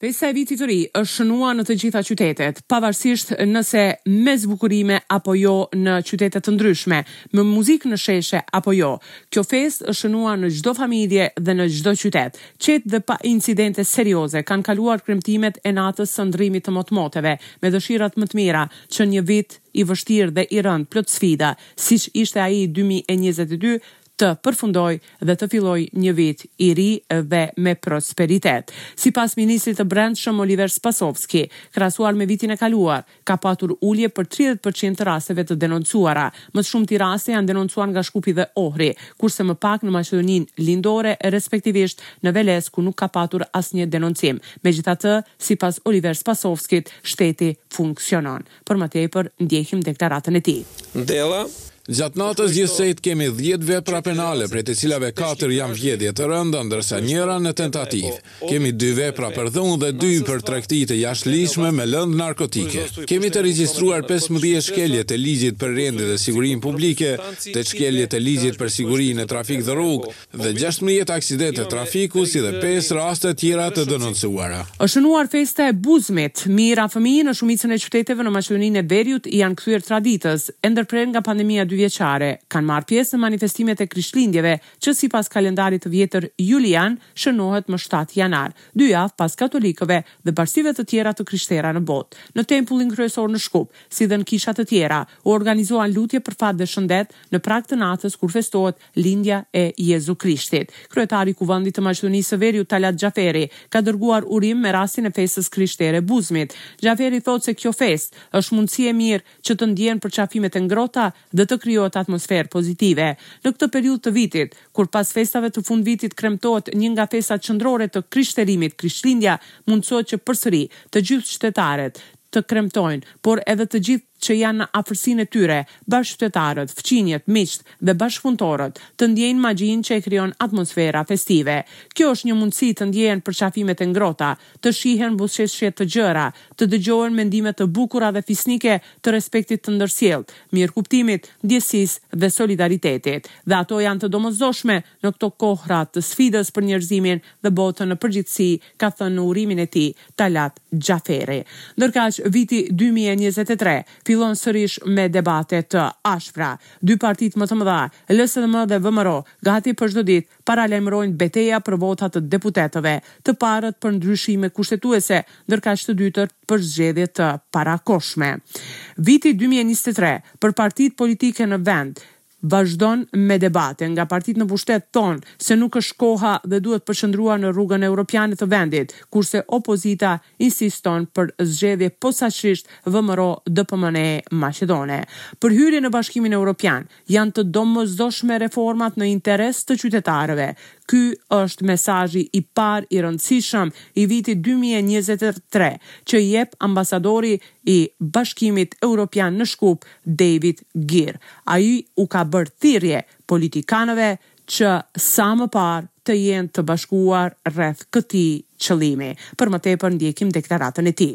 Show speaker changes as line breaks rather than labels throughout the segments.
Festa e Vitit të Ri është shënuar në të gjitha qytetet, pavarësisht nëse me zbukurime apo jo në qytete të ndryshme, me muzikë në sheshe apo jo. Kjo festë është shënuar në çdo familje dhe në çdo qytet. Qetë dhe pa incidente serioze kanë kaluar kremtimet e natës së ndrrimit të motmoteve, me dëshirat më të mira që një vit i vështirë dhe i rëndë plot sfida, siç ishte ai dy mijë e njëzet e dy, të përfundojë dhe të fillojë një vit i ri dhe me prosperitet. Sipas ministrit të Brendshëm Oliver Spasovski, krahasuar me vitin e kaluar, ka patur ulje për tridhjetë për qind të rasteve të denoncuara. Më së shumti raste janë denoncuar nga Shkupi dhe Ohri, kurse më pak në Maqedoninë Lindore, respektivisht në Veles ku nuk ka patur asnjë denoncim. Megjithatë, sipas Oliver Spasovskit, Shteti funksionon. Për më tepër, ndjekim deklaratën e
tij.
Gjatë natës gjithsejt kemi dhjetë vepra penale, prej të cilave katër janë vjedhje të rënda, ndërsa njëra në tentativë. Kemi dy vepra për dhunë dhe dy për tregti të jashtëligjshme me lëndë narkotike. Kemi të regjistruar pesëmbëdhjetë shkelje të Ligjit për Rendin dhe Sigurinë Publike, tetë shkelje të Ligjit për Sigurinë në Trafik dhe Rrugë, dhe gjashtëmbëdhjetë aksidente trafiku si dhe pesë raste të tjera të denoncuara.
Është shënuar festa e Buzmit! Mijëra fëmijë në shumicën e qyteteve në Maqedoninë e Veriut i janë kthyer traditës, e ndërprerë nga pandemia dyvjeçare, kanë marrë pjesë në manifestimet e Krishtlindjeve, që sipas kalendarit të vjetër julian shënohet më shtatë janar, dy javë pas katolikëve dhe bashkësive të tjera të krishtera në botë. Në tempullin kryesor në Shkup, si dhe në kisha të tjera, u organizuan lutje për fat dhe shëndet në prag të natës kur festohet Lindja e Jezu Krishtit. Kryetari i Kuvendit të Maqedonisë së Veriut, Talat Xhaferi, ka dërguar urim me rastin e festës së krishterë, Buzmit. Xhaferi thotë se kjo festë është mundësi e mirë që të ndihen përqafimet e ngrohta dhe të krijohet atmosferë pozitive. Në këtë periudhë të vitit, kur pas festave të fundvitit kremtohet një nga festat qendrore të krishterimit, Krishtlindja, mundësohet që përsëri të gjithë qytetarët të kremtojnë, por edhe të gjithë që janë në afërsinë e tyre, bashkëqytetarët, fqinjët, miqtë dhe bashkëpunëtorët, të ndjejnë magjinë që e krijon atmosfera festive. Kjo është një mundësi të ndjehen përqafimet e ngrohta, të shihen buzëqeshje të gjëra, të dëgjohen mendime të bukura dhe fisnike të respektit të ndërsjelltë, mirëkuptimit, ndjesisë dhe solidaritetit. Dhe ato janë të domosdoshme, në këto kohra të sfidës për njerëzimin dhe botën në përgjithësi, ka thënë në urimin e tij, Talat Xhaferi. Ndërkaq, viti dy mijë e njëzet e tre fillon sërish me debate të ashpra. Dy partitë më të mëdha, LSDM dhe VMRO, gati për çdo ditë, paralajmërojnë beteja për vota të deputetëve, të parët për ndryshime kushtetuese, ndërkaq të dytërt për zgjedhje të parakohshme. Viti dy mijë e njëzet e tre, për partitë politike në vend, vazhdon me debate. Nga partitë në pushtet thonë se nuk është koha dhe duhet përqendruar në rrugën europiane të vendit, kurse opozita insiston për zgjedhje posaçërisht VMRO DPMNE maqedone. Për hyrje në Bashkimin Europian, janë të domosdoshme reformat në interes të qytetarëve. Ky është mesazhi i parë i rëndësishëm i vitit dy mijë e njëzet e tre që jep ambasadori i Bashkimit Europian në Shkup, David Geer. Ai u ka bërë thirrje politikanëve që sa më parë të jenë të bashkuar rreth këtij qëllimi. Për më tepër ndjekim deklaratën e tij.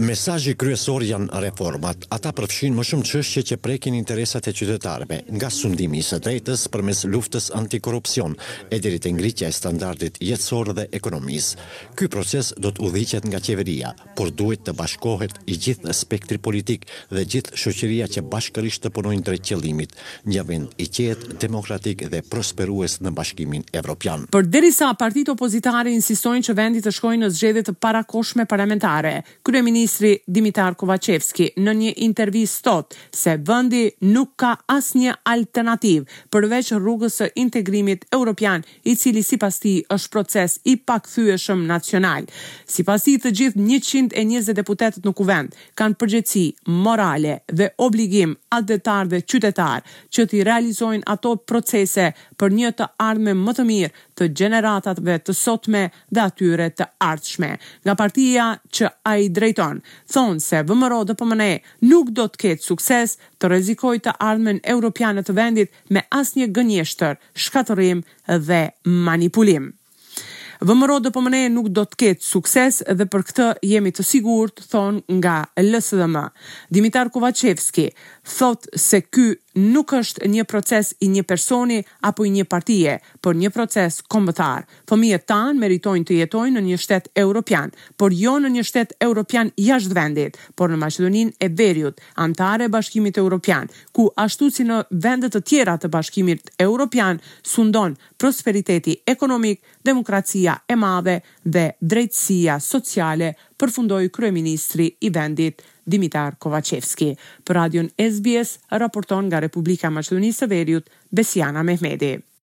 Mesazhi kryesor janë reformat. Ata përfshijnë më shumë çështje që prekin interesat e qytetarëve, nga sundimi i së drejtës përmes luftës antikorrupsion e deri te ngritja e standardit jetësor dhe ekonomisë. Ky proces do të udhëhiqet nga qeveria. por duhet të bashkohet i gjithë spektri politik dhe gjithë shoqëria që bashkërisht të punojnë drejt qëllimit, një vend i qetë, demokratik dhe prosperues në Bashkimin Evropian.
Përderisa partitë opozitare insistojnë që vendi të shkojë në zgjedhje të parakohshme parlamentare, kryeministri Dimitar Kovaçevski në një intervistë thotë se vendi nuk ka asnjë alternativë përveç rrugës së integrimit europian i cili sipas tij është proces i pakthyeshëm nacional. Sipas tij të gjithë njëqind e njëzet deputetët në Kuvend kanë përgjegjësi morale dhe obligim atdhetar dhe qytetar që t'i realizojnë ato procese për një të ardhme më të mirë të gjeneratave të sotme dhe atyre të ardhshme. Nga partia që ai drejton thonë se VMRO-DPMNE nuk do të ketë sukses të rrezikojë të ardhmen europiane të vendit, me asnjë gënjeshtër, shkatërrim dhe manipulim. VMRO-DPMNE nuk do të ketë sukses dhe për këtë jemi të sigurt, thonë nga LSDM. Dimitar Kovaçevski thotë se ky nuk është një proces i një personi apo i një partie, por një proces kombëtar. Fëmijët tanë meritojnë të jetojnë në një shtet europian, por jo në një shtet europian jashtë vendit, por në Maqedoninë e Veriut, anëtare e Bashkimit Europian, ku ashtu si në vendet e tjera të Bashkimit Europian sundon prosperiteti ekonomik, demokracia e madhe dhe drejtësia sociale, përfundoi kryeministri i vendit, Dimitar Kovaçevski. Për Radion SBS raporton nga Republika e Maqedonisë së Veriut, Besiana Mehmeti.